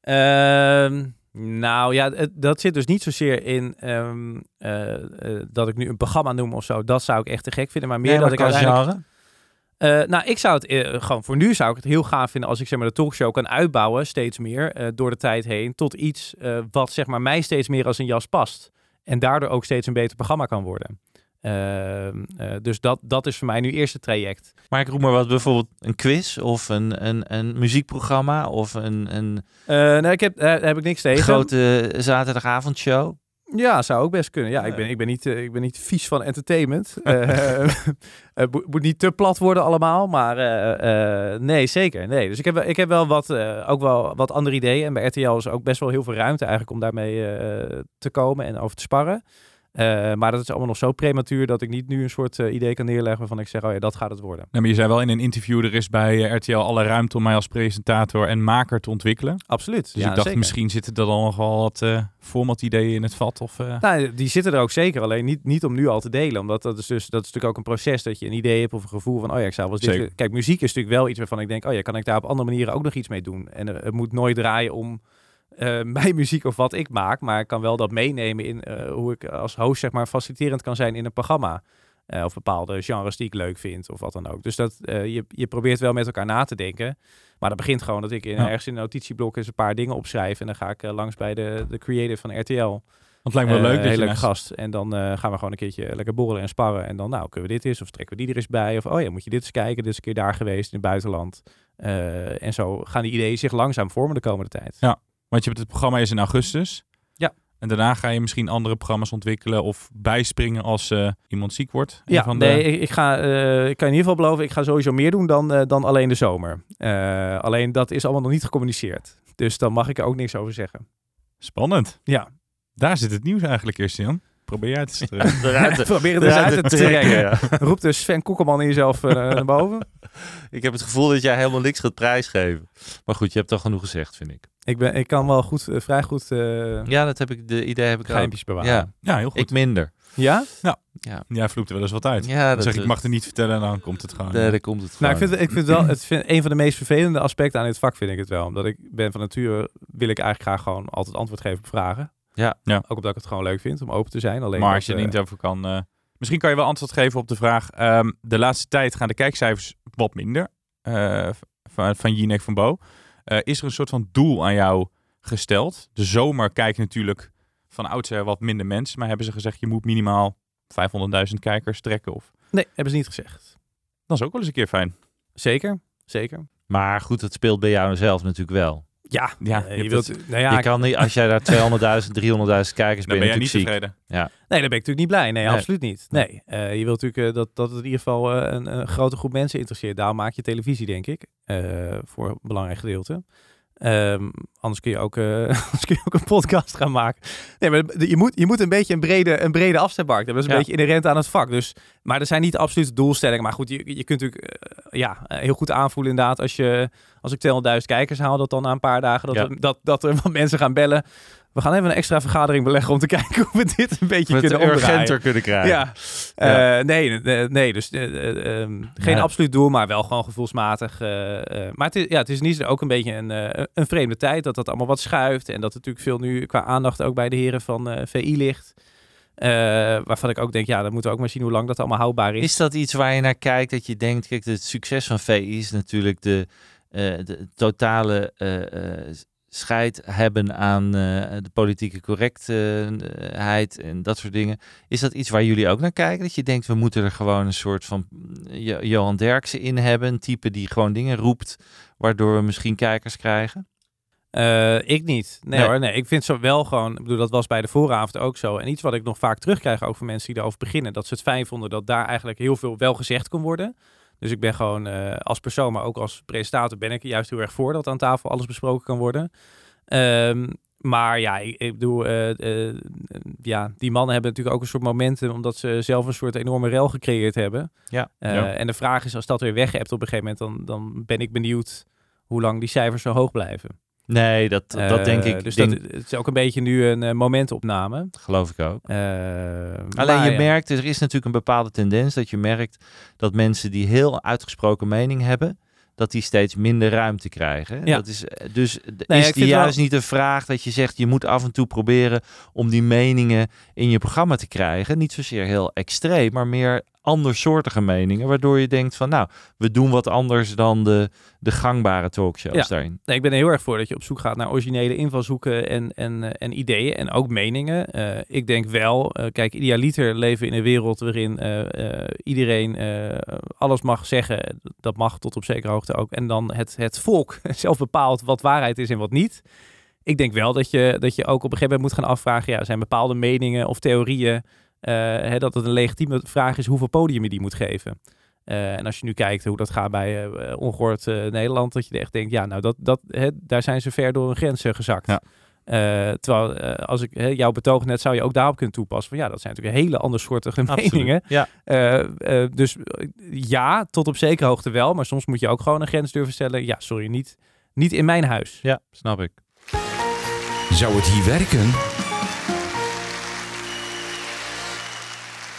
Ehm, nou ja, het- dat zit dus niet zozeer in ehm, eh, eh, dat ik nu een programma noem of zo. Dat zou ik echt te gek vinden. Maar meer Nee, dat ik uiteindelijk... Eh, nou, ik zou het gewoon voor nu zou ik het heel gaaf vinden als ik zeg maar de talkshow kan uitbouwen steeds meer door de tijd heen tot iets wat zeg maar mij steeds meer als een jas past en daardoor ook steeds een beter programma kan worden. Ehm, eh, dus dat, dat is voor mij nu eerste traject. Maar ik roep maar wat, bijvoorbeeld een quiz of een, een, een muziekprogramma of een, een Eh nou, ik heb, eh, daar heb ik niks tegen. grote zaterdagavondshow. Ja, zou ook best kunnen. Ja, ik ben, ik ben, niet, ik ben niet vies van entertainment. [LAUGHS] Het moet, niet te plat worden allemaal, maar nee, zeker. Nee. Dus ik heb, ik heb wel wat, ook wel wat andere ideeën. En bij RTL is ook best wel heel veel ruimte eigenlijk om daarmee te komen en over te sparren. Eh, maar dat is allemaal nog zo prematuur dat ik niet nu een soort eh, idee kan neerleggen waarvan ik zeg, oh ja, dat gaat het worden. Nee, maar je zei wel in een interview, er is bij eh, RTL alle ruimte om mij als presentator en maker te ontwikkelen. Absoluut. Dus ja, ik dacht, zeker. misschien zitten er dan nog wel wat formatideeën in het vat. Of, Nou, die zitten er ook zeker, alleen niet, niet om nu al te delen. Omdat dat is dus dat is natuurlijk ook een proces dat je een idee hebt of een gevoel van, oh ja, ik zou wel eens dit... Kijk, muziek is natuurlijk wel iets waarvan ik denk, oh ja, kan ik daar op andere manieren ook nog iets mee doen? En het moet nooit draaien om eh, [LAUGHS] mijn muziek of wat ik maak, maar ik kan wel dat meenemen in eh, hoe ik als host zeg maar faciliterend kan zijn in een programma. Eh, of bepaalde genres die ik leuk vind of wat dan ook. Dus dat, je, je probeert wel met elkaar na te denken. Maar dat begint gewoon dat ik in, Ja. ergens in een notitieblok eens een paar dingen opschrijf. En dan ga ik langs bij de, de creative van RTL. want het lijkt me wel leuk dat heel je leuke naast- gast. En dan gaan we gewoon een keertje lekker borrelen en sparren. En dan, nou, kunnen we dit eens? Of trekken we die er eens bij? Of, oh ja, moet je dit eens kijken? Dit is een keer daar geweest in het buitenland. En zo gaan die ideeën zich langzaam vormen de komende tijd. Ja. Want je hebt het programma is in augustus. Ja. En daarna ga je misschien andere programma's ontwikkelen of bijspringen als eh, iemand ziek wordt. Ja, van de- nee, ik, ik ga, eh, ik kan in ieder geval beloven, ik ga sowieso meer doen dan, eh, dan alleen de zomer. Alleen dat is allemaal nog niet gecommuniceerd. Dus dan mag ik er ook niks over zeggen. Spannend. Ja. Daar zit het nieuws eigenlijk, Christian. Probeer jij het eens terug. [LAUGHS] Eruit, [LAUGHS] Probeer het eruit uit te te trekken. ja. [LAUGHS] Roept dus Sven Koekelman in jezelf eh, naar boven. Ik heb het gevoel dat jij helemaal niks gaat prijsgeven. Maar goed, je hebt toch genoeg gezegd, vind ik. Ik, ben, ik kan wel goed, eh, vrij goed eh Ja, dat heb ik, de idee heb ik ook. geheimpjes bewaren. Ja, Ja, heel goed. ik minder. Ja? Ja, Jij vloekt er wel eens wat uit. ja Dan zeg ik, ik mag het niet vertellen en dan komt het gewoon. Daar, daar komt het Nou, ik vind, ik vind wel, het vind, een van de meest vervelende aspecten aan dit vak vind ik het wel. Omdat ik ben van nature, wil ik eigenlijk graag gewoon altijd antwoord geven op vragen. Ja. Ja. Ook omdat ik het gewoon leuk vind om open te zijn. Alleen maar als je er eh, niet over kan... eh, misschien kan je wel antwoord geven op de vraag. ehm, de laatste tijd gaan de kijkcijfers wat minder. eh, van, van Jinek van Bo. Eh, is er een soort van doel aan jou gesteld? De zomer kijkt natuurlijk van oudsher wat minder mensen. Maar hebben ze gezegd, je moet minimaal 500.000 kijkers trekken? Of... Nee, hebben ze niet gezegd. Dat is ook wel eens een keer fijn. Zeker, zeker. Maar goed, dat speelt bij jou zelf natuurlijk wel. Ja, Ja, eh, je je, wilt, nou ja, je kan niet, als jij daar [LAUGHS] 200.000, 300.000 kijkers Dan bent, ben jij niet tevreden. Nee, daar ben ik natuurlijk niet blij. Nee, Nee. absoluut niet. Nee, Eh, je wilt natuurlijk eh, dat, dat het in ieder geval een, grote groep mensen interesseert. Daarom maak je televisie, denk ik, voor een belangrijk gedeelte. Ehm, anders, kun je ook, eh, [LAUGHS] anders kun je ook een podcast gaan maken. Nee, maar je moet, je moet een beetje een brede, een brede afzetmarkt hebben. Dat is een Ja. beetje inherent aan het vak. Dus, maar er zijn niet absolute doelstellingen. Maar goed, je, je kunt natuurlijk eh, ja, eh, heel goed aanvoelen inderdaad. Als, je, als ik 200.000 kijkers haal, dat dan na een paar dagen dat, Ja. dat, dat er [LAUGHS] wat mensen gaan bellen. We gaan even een extra vergadering beleggen om te [LAUGHS] kijken hoe we dit een beetje We kunnen omdraaien. urgenter kunnen krijgen. Ja, Ja. Eh, nee, nee, nee, dus eh, eh, ehm, geen Ja. absoluut doel, maar wel gewoon gevoelsmatig. eh, eh, maar het is, ja, het is niet ook een beetje een, eh, een vreemde tijd dat dat allemaal wat schuift en dat er natuurlijk veel nu qua aandacht ook bij de heren van eh, VI ligt. Eh, waarvan ik ook denk, ja, dan moeten we ook maar zien hoe lang dat allemaal houdbaar is. Is dat iets waar je naar kijkt dat je denkt, kijk, het succes van VI is natuurlijk de, eh, de totale eh, eh, scheid hebben aan eh, de politieke correctheid en dat soort dingen. Is dat iets waar jullie ook naar kijken? Dat je denkt, we moeten er gewoon een soort van mm, Jo- Johan Derksen in hebben, een type die gewoon dingen roept, waardoor we misschien kijkers krijgen? Eh, ik niet. Nee, Nee. hoor, nee. Ik vind zo wel gewoon, ik bedoel, dat was bij de vooravond ook zo. En iets wat ik nog vaak terugkrijg ook van mensen die erover beginnen, dat ze het fijn vonden dat daar eigenlijk heel veel wel gezegd kon worden. Dus ik ben gewoon eh, als persoon, maar ook als presentator, ben ik er juist heel erg voor dat aan tafel alles besproken kan worden. Ehm, maar ja, ik, ik bedoel, eh, eh, ja, die mannen hebben natuurlijk ook een soort momentum, omdat ze zelf een soort enorme rel gecreëerd hebben. Ja. Eh, Ja. En de vraag is, als dat weer weg hebt op een gegeven moment, dan, dan ben ik benieuwd hoe lang die cijfers zo hoog blijven. Nee, dat, dat Eh, denk ik. Dus denk, dat, het is ook een beetje nu een eh, momentopname. geloof ik ook. Eh, Alleen je ja. merkt, er is natuurlijk een bepaalde tendens dat je merkt dat mensen die heel uitgesproken mening hebben, dat die steeds minder ruimte krijgen. Ja. Dat is, eh, dus Nee, is die wel- juist niet een vraag dat je zegt, je moet af en toe proberen om die meningen in je programma te krijgen. Niet zozeer heel extreem, maar meer andersoortige meningen, waardoor je denkt van, nou, we doen wat anders dan de, de gangbare talkshows Ja. daarin. Nee, ik ben er heel erg voor dat je op zoek gaat naar originele invalshoeken en, en, eh, en ideeën en ook meningen. Eh, ik denk wel, eh, kijk, idealiter leven in een wereld waarin iedereen alles mag zeggen. Dat mag tot op zekere hoogte ook. En dan het, het volk [LAUGHS] zelf bepaalt wat waarheid is en wat niet. Ik denk wel dat je, dat je ook op een gegeven moment moet gaan afvragen, ja, zijn bepaalde meningen of theorieën, hè, dat het een legitieme vraag is hoeveel podium je die moet geven. Eh, en als je nu kijkt hoe dat gaat bij eh, eh, ongehoord eh, Nederland, dat je echt denkt, ja, nou, dat, dat, hè, daar zijn ze ver door een grens eh, gezakt. Ja. Eh, terwijl, eh, als ik hè, jouw betoog net zou je ook daarop kunnen toepassen. Van ja, dat zijn natuurlijk hele andersoortige [LAUGHS] meningen. Ja. Eh, eh, dus eh, ja, tot op zekere hoogte wel. Maar soms moet je ook gewoon een grens durven stellen. Ja, sorry, niet, niet in mijn huis. ja, snap ik. Zou het hier werken?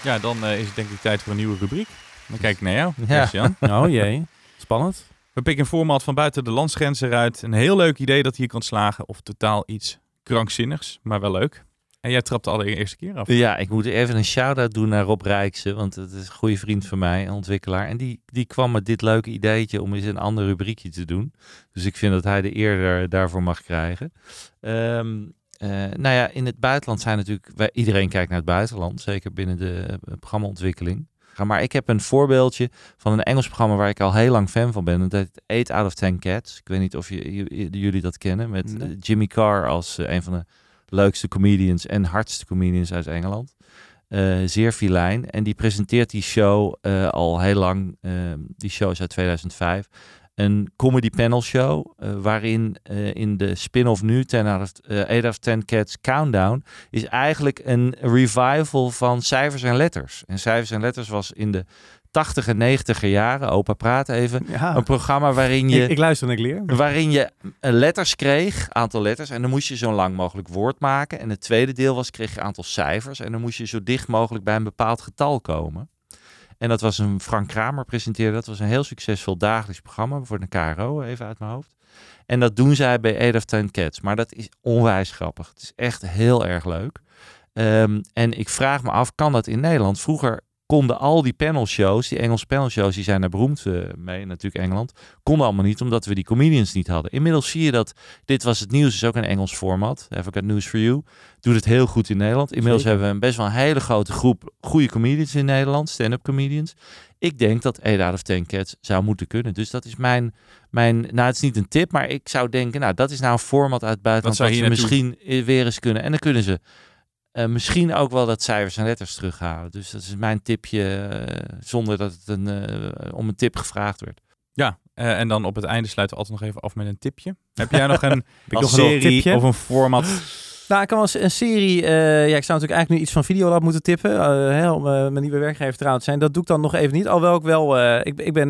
Ja, dan eh, is het denk ik tijd voor een nieuwe rubriek. Dan kijk ik naar jou, Ja. Christian. [LAUGHS] Oh jee, spannend. We pikken een format van buiten de landsgrenzen eruit. Een heel leuk idee dat hier kan slagen. Of totaal iets krankzinnigs, maar wel leuk. En jij trapt de allereerste keer af. Ja, ik moet even een shout-out doen naar Rob Rijksen, want het is een goede vriend van mij, een ontwikkelaar. En die, die kwam met dit leuke ideetje om eens een ander rubriekje te doen. Dus ik vind dat hij de eer daar- daarvoor mag krijgen. Ehm, eh, nou ja, in het buitenland zijn natuurlijk, wij, iedereen kijkt naar het buitenland, zeker binnen de eh, programmaontwikkeling. Maar ik heb een voorbeeldje van een Engels programma waar ik al heel lang fan van ben. Dat heet 8 out of 10 Cats. Ik weet niet of je, jullie dat kennen. Met Nee. eh, Jimmy Carr als eh, een van de leukste comedians en hardste comedians uit Engeland. Zeer filijn. En die presenteert die show al heel lang. Eh, die show is uit 2005. Een comedy panel show. eh, waarin eh, in de spin-off nu 10 out of, eh, 8 out of 10 Cats Countdown. is eigenlijk een revival van cijfers en letters. En cijfers en letters was in de 80 en 90 jaren. Opa praat even. Ja, Een programma waarin je ik, ik luister en ik leer. waarin je letters kreeg, aantal letters, en dan moest je zo lang mogelijk woord maken. En het tweede deel was, kreeg je aantal cijfers, en dan moest je zo dicht mogelijk bij een bepaald getal komen. En dat was een Frank Kramer presenteerde, dat was een heel succesvol dagelijks programma voor de KRO, even uit mijn hoofd. En dat doen zij bij 8 of 10 Cats, maar dat is onwijs grappig. Het is echt heel erg leuk. Ehm, en ik vraag me af, kan dat in Nederland? Vroeger konden al die panelshows, die Engelse panelshows, die zijn daar beroemd eh, mee, natuurlijk Engeland, konden allemaal niet omdat we die comedians niet hadden. Inmiddels zie je dat dit was het nieuws, is ook een Engels format. Have I got news for you? Doet het heel goed in Nederland. Inmiddels Zeker. hebben we een best wel een hele grote groep goede comedians in Nederland, stand-up comedians. Ik denk dat 8 out of 10 Cats zou moeten kunnen. Dus dat is mijn, mijn, nou het is niet een tip, maar ik zou denken, nou dat is nou een format uit het buitenland zou wat ze misschien eh, weer eens kunnen. En dan kunnen ze eh, misschien ook wel dat cijfers en letters terughalen. Dus dat is mijn tipje, eh, zonder dat het een, eh, om een tip gevraagd werd. Ja, en dan op het einde sluiten we altijd nog even af met een tipje. Heb jij nog een, [LAUGHS] nog als een serie tipje? of een format? Nou, ik kan wel eens een serie. eh, ja, ik zou natuurlijk eigenlijk nu iets van Videolab moeten tippen. eh, hè, om eh, mijn nieuwe werkgever trouw te zijn. Dat doe ik dan nog even niet. Alhoewel ik wel. ik, ik ben.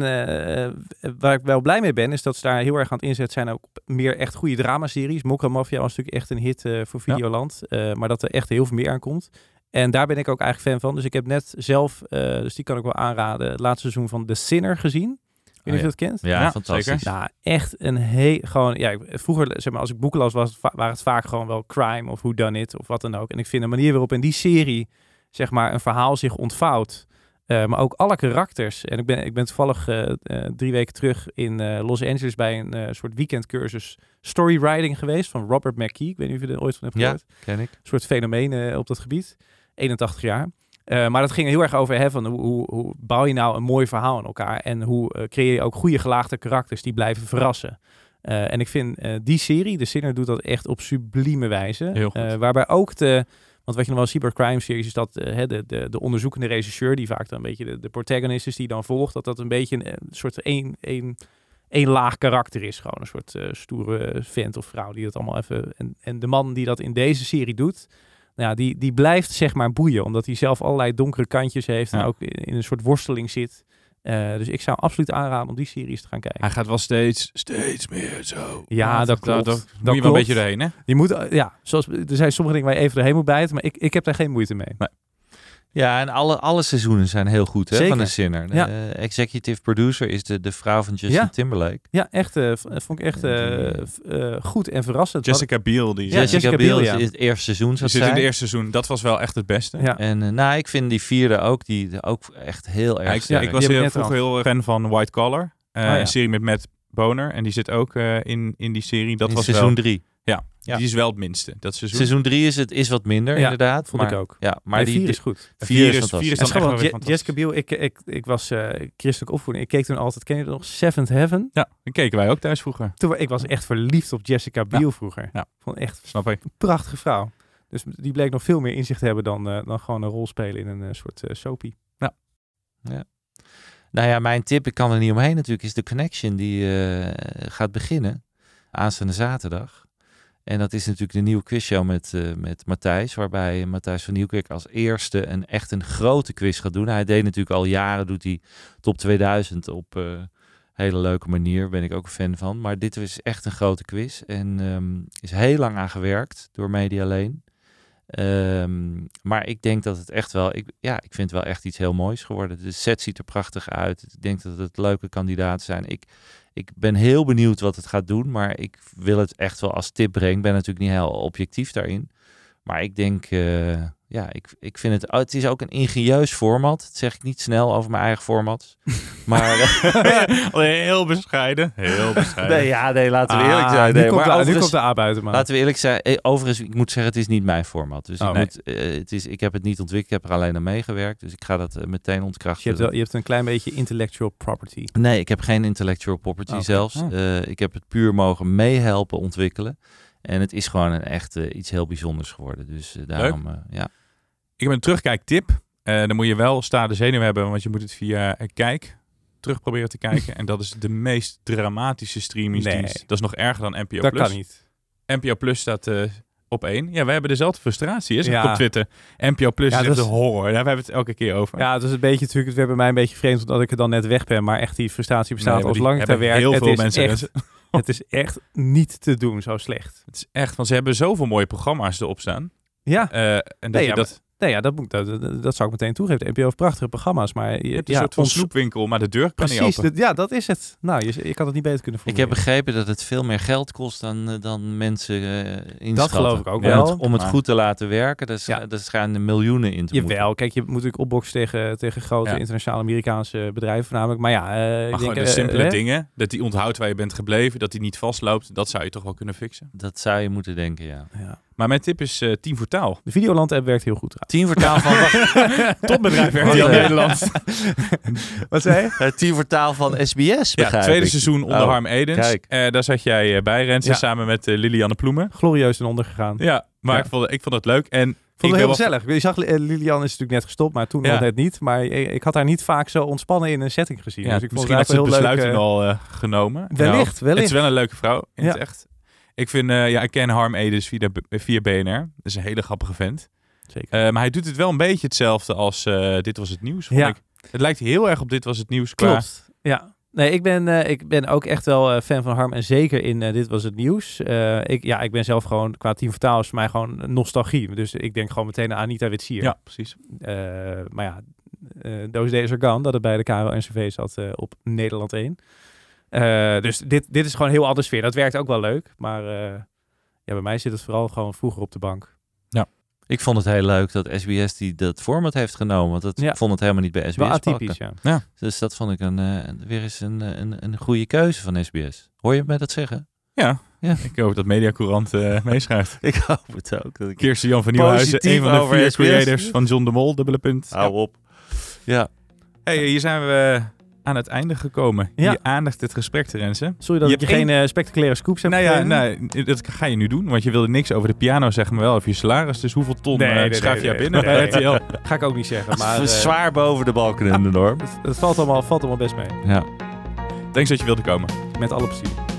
waar ik wel blij mee ben. Is dat ze daar heel erg aan het inzetten zijn. Ook op meer echt goede dramaseries. Mokka Mafia was natuurlijk echt een hit voor. Videoland. maar dat er echt heel veel meer aan komt. En daar ben ik ook eigenlijk fan van. Dus ik heb net zelf. dus die kan ik wel aanraden. Het laatste seizoen van The Sinner gezien. Ik weet niet of je dat kent. Ja, Ja, fantastisch. zeker. Nou, echt een heel gewoon. Ja, vroeger zeg maar als ik boeken las, was waren het vaak gewoon wel crime of who done it of wat dan ook. En ik vind de manier waarop in die serie zeg maar een verhaal zich ontvouwt, eh, maar ook alle karakters. En ik ben ik ben toevallig eh, eh, drie weken terug in Los Angeles bij een soort weekendcursus storywriting geweest van Robert McKee. Ik weet niet of je er ooit van hebt Ja. gehoord Ken ik. soort fenomeen op dat gebied. 81 jaar. Eh, maar dat ging heel erg over hè, van hoe, hoe, hoe bouw je nou een mooi verhaal in elkaar en hoe eh, creëer je ook goede gelaagde karakters die blijven verrassen. Eh, en ik vind die serie, de Sinner, doet dat echt op sublieme wijze. Waarbij ook de, want wat je nog wel ziet bij crime series is dat hè, de, de, de onderzoekende regisseur, die vaak dan een beetje de, de protagonist is die dan volgt, dat dat een beetje een, eh, soort één, één, één laag karakter is. Gewoon een soort stoere vent of vrouw die dat allemaal even... En, en de man die dat in deze serie doet, nou ja, die, die blijft zeg maar boeien. Omdat hij zelf allerlei donkere kantjes heeft en Ja. ook in, in een soort worsteling zit. Eh, dus ik zou absoluut aanraden om die series te gaan kijken. Hij gaat wel steeds, steeds meer zo. Ja, dat klopt. Dat moet je wel een beetje doorheen, hè? Je moet, ja, zoals, er zijn sommige dingen waar je even doorheen moet bijten, maar ik, ik heb daar geen moeite mee. Ja, en alle, alle seizoenen zijn heel goed hè, Zeker. van de Sinner. De Ja. eh, executive producer is de, de vrouw van Justin Ja. Timberlake. Ja, echt, eh, v- vond ik echt eh, eh, goed en verrassend. Jessica Biel, die, Ja, Jessica, Jessica Biel Biel, is het eerste seizoen. die zit in het eerste seizoen. Dat was wel echt het beste. Ja. En nou, ik vind die vierde ook, die ook echt heel Ja, erg ik, sterk. ik was heel, vroeger heel fan van White Collar. Eh, Oh, ja. Een serie met Matt Boner. En die zit ook eh, in, in die serie. Dat in was seizoen wel, drie. Ja, Ja. die is wel het minste. Dat seizoen. Seizoen drie is het is wat minder, Ja, inderdaad. vond maar, ik ook. Ja, maar die, vier die- is goed. vier Vier is is- fantastisch. vier is dan echt wel Jessica Biel, ik, ik, ik was eh, christelijk opvoeding. Ik keek toen altijd, ken je dat nog? Seventh Heaven. Ja, die keken wij ook thuis vroeger. Toen, ik was echt verliefd op Jessica Biel vroeger. Ja. Vond echt Snap ik. een prachtige vrouw. Dus die bleek nog veel meer inzicht te hebben dan, eh, dan gewoon een rol spelen in een eh, soort soapie. Nou ja, mijn tip, ik kan er niet omheen natuurlijk, is de Connection die eh, gaat beginnen aanstaande zaterdag. En dat is natuurlijk de nieuwe quizshow met, eh, met Matthijs, waarbij Matthijs van Nieuwkerk als eerste een echt een grote quiz gaat doen. Hij deed natuurlijk al jaren, doet hij top 2000 op eh hele leuke manier, ben ik ook een fan van. Maar dit is echt een grote quiz en ehm, is heel lang aan gewerkt door Media Leen. Ehm, maar ik denk dat het echt wel, ik, ja, ik vind het wel echt iets heel moois geworden. De set ziet er prachtig uit. Ik denk dat het leuke kandidaten zijn. Ik, ik ben heel benieuwd wat het gaat doen, maar ik wil het echt wel als tip brengen. Ik ben natuurlijk niet heel objectief daarin. Maar ik denk, eh, ja, ik, ik vind het, oh, het is ook een ingenieus format. Dat zeg ik niet snel over mijn eigen formats. [LAUGHS] Maar, eh, [LAUGHS] heel bescheiden. Heel bescheiden. nee, ja, nee, laten we eerlijk Ah, zijn. nu Nee, komt maar de, nu komt de A buiten, man. Laten we eerlijk zijn. eh, Overigens, ik moet zeggen, het is niet mijn format. Dus Oh, ik, nee. moet, eh, het is, ik heb het niet ontwikkeld, ik heb er alleen aan meegewerkt. Dus ik ga dat meteen ontkrachten. je, hebt wel, je hebt een klein beetje intellectual property. Nee, ik heb geen intellectual property zelfs. Oh. Eh, ik heb het puur mogen meehelpen ontwikkelen. En het is gewoon een echt eh, iets heel bijzonders geworden. Dus eh, daarom, eh, ja. Ik heb een terugkijktip. Dan moet je wel staande zenuw hebben, want je moet het via Kijk terug proberen te kijken. [LAUGHS] en dat is de meest dramatische streamingsdienst. Nee. Dat is nog erger dan NPO dat Plus. kan niet. NPO Plus staat op één. Ja, wij hebben dezelfde frustratie, is Ja. op Twitter. NPO Plus Ja, is dat is- horror. Daar hebben we het elke keer over. Ja, het is een beetje natuurlijk, het werd bij mij een beetje vreemd omdat ik er dan net weg ben. Maar echt die frustratie bestaat Nee, maar al die lang werk. Heel het veel mensen. Echt, [LAUGHS] het is echt niet te doen, zo slecht. Het is echt, want ze hebben zoveel mooie programma's erop staan. Ja, Eh, en dat Nee, je ja, dat... Nee, ja, dat, moet, dat, dat, dat zou ik meteen toegeven. De NPO heeft prachtige programma's, maar je, Je hebt een ja, soort van ons- snoepwinkel, maar de deur kan Precies, niet open. dat- ja, dat is het. Nou, je, ik had het niet beter kunnen Ik voelen. heb begrepen dat het veel meer geld kost dan, eh, dan mensen eh inschatten. geloof ik ook om wel. Het, om het Maar- goed te laten werken, daar, scha- Ja. daar schijnen miljoenen in te moeten. Jawel, kijk, je moet natuurlijk opboksen tegen, tegen grote Ja. internationale Amerikaanse bedrijven voornamelijk. Maar ja, eh, ik Maar denk, gewoon de simpele dingen, dat die onthoudt waar je bent gebleven, dat die niet vastloopt, dat zou je toch wel kunnen fixen. Dat zou je moeten denken, ja. Ja. Maar mijn tip is eh Team voor Taal. De Videoland app werkt heel goed. trouwens. Tien vertaal van, [LAUGHS] Topbedrijf werkt in eh, Nederland. [LAUGHS] Wat zei je? het tien vertaal van SBS, Ja, tweede ik. seizoen onder Oh, Harm Edens. kijk. Eh, daar zat jij eh, bij, Rensen, Ja. samen met eh, Lilianne Ploemen. Glorieus ten onder gegaan. Ja, maar Ja. Ik, vond, ik vond het leuk. En Ik vond ik het heel gezellig. Je zag, eh, Lilian is natuurlijk net gestopt, maar toen Ja. nog net niet. Maar ik, had haar niet vaak zo ontspannen in een setting gezien. Ja, dus ik vond misschien het had ze het besluit heel leuk. al eh, genomen. Wellicht, Nou, Het wellicht. is wel een leuke vrouw in Ja. het echt. Ik vind, eh, ja, ik ken Harm Edens via, via BNR. Dat is een hele grappige vent. Zeker. Eh, maar hij doet het wel een beetje hetzelfde als eh, Dit Was Het Nieuws, vond Ja. ik. Het lijkt heel erg op Dit Was Het Nieuws qua... Klopt. Ja. Nee, ik ben, ik ben ook echt wel fan van Harm. En zeker in Dit Was Het Nieuws. Ik, ja, ik ben zelf gewoon, qua team vertaal is voor mij gewoon nostalgie. Dus ik denk gewoon meteen aan Anita Witsier. Ja, precies. Maar ja, those days are gone. Dat het bij de KRO-NCV zat op Nederland 1. Eh, dus dit, dit is gewoon een heel andere sfeer. Dat werkt ook wel leuk. Maar eh, ja, bij mij zit het vooral gewoon vroeger op de bank. Ik vond het heel leuk dat SBS die dat format heeft genomen. Want dat Ja. vond het helemaal niet bij SBS Wel pakken. atypisch, ja. Dus dat vond ik een, eh, weer eens een, een, een goede keuze van SBS. Hoor je mij dat zeggen? Ja, Ja. ik hoop dat Mediacourant eh [LAUGHS] meeschrijft. Ik hoop het ook. Dat ik... Kirsten Jan van Nieuwhuizen, een van de vier SBS. creators van John de Mol, dubbele punt. Hou op. Ja. Hey, hier zijn we aan het einde gekomen. Ja. Je aandacht het gesprek te rensen. Sorry dat Je ik je hebt geen eh, spectaculaire scoops heb Nou ja, gegeven. nou, dat ga je nu doen, want je wilde niks over de piano zeggen, maar wel over je salaris. Dus hoeveel ton Nee, eh, nee, schuif nee, nee. binnen Nee. bij RTL? [LAUGHS] Ga ik ook niet zeggen. [LAUGHS] Maar eh, Zwaar boven de balken in de norm. het, het valt, allemaal, valt allemaal best mee. Ja. Thanks dat je wilde komen. Met alle plezier.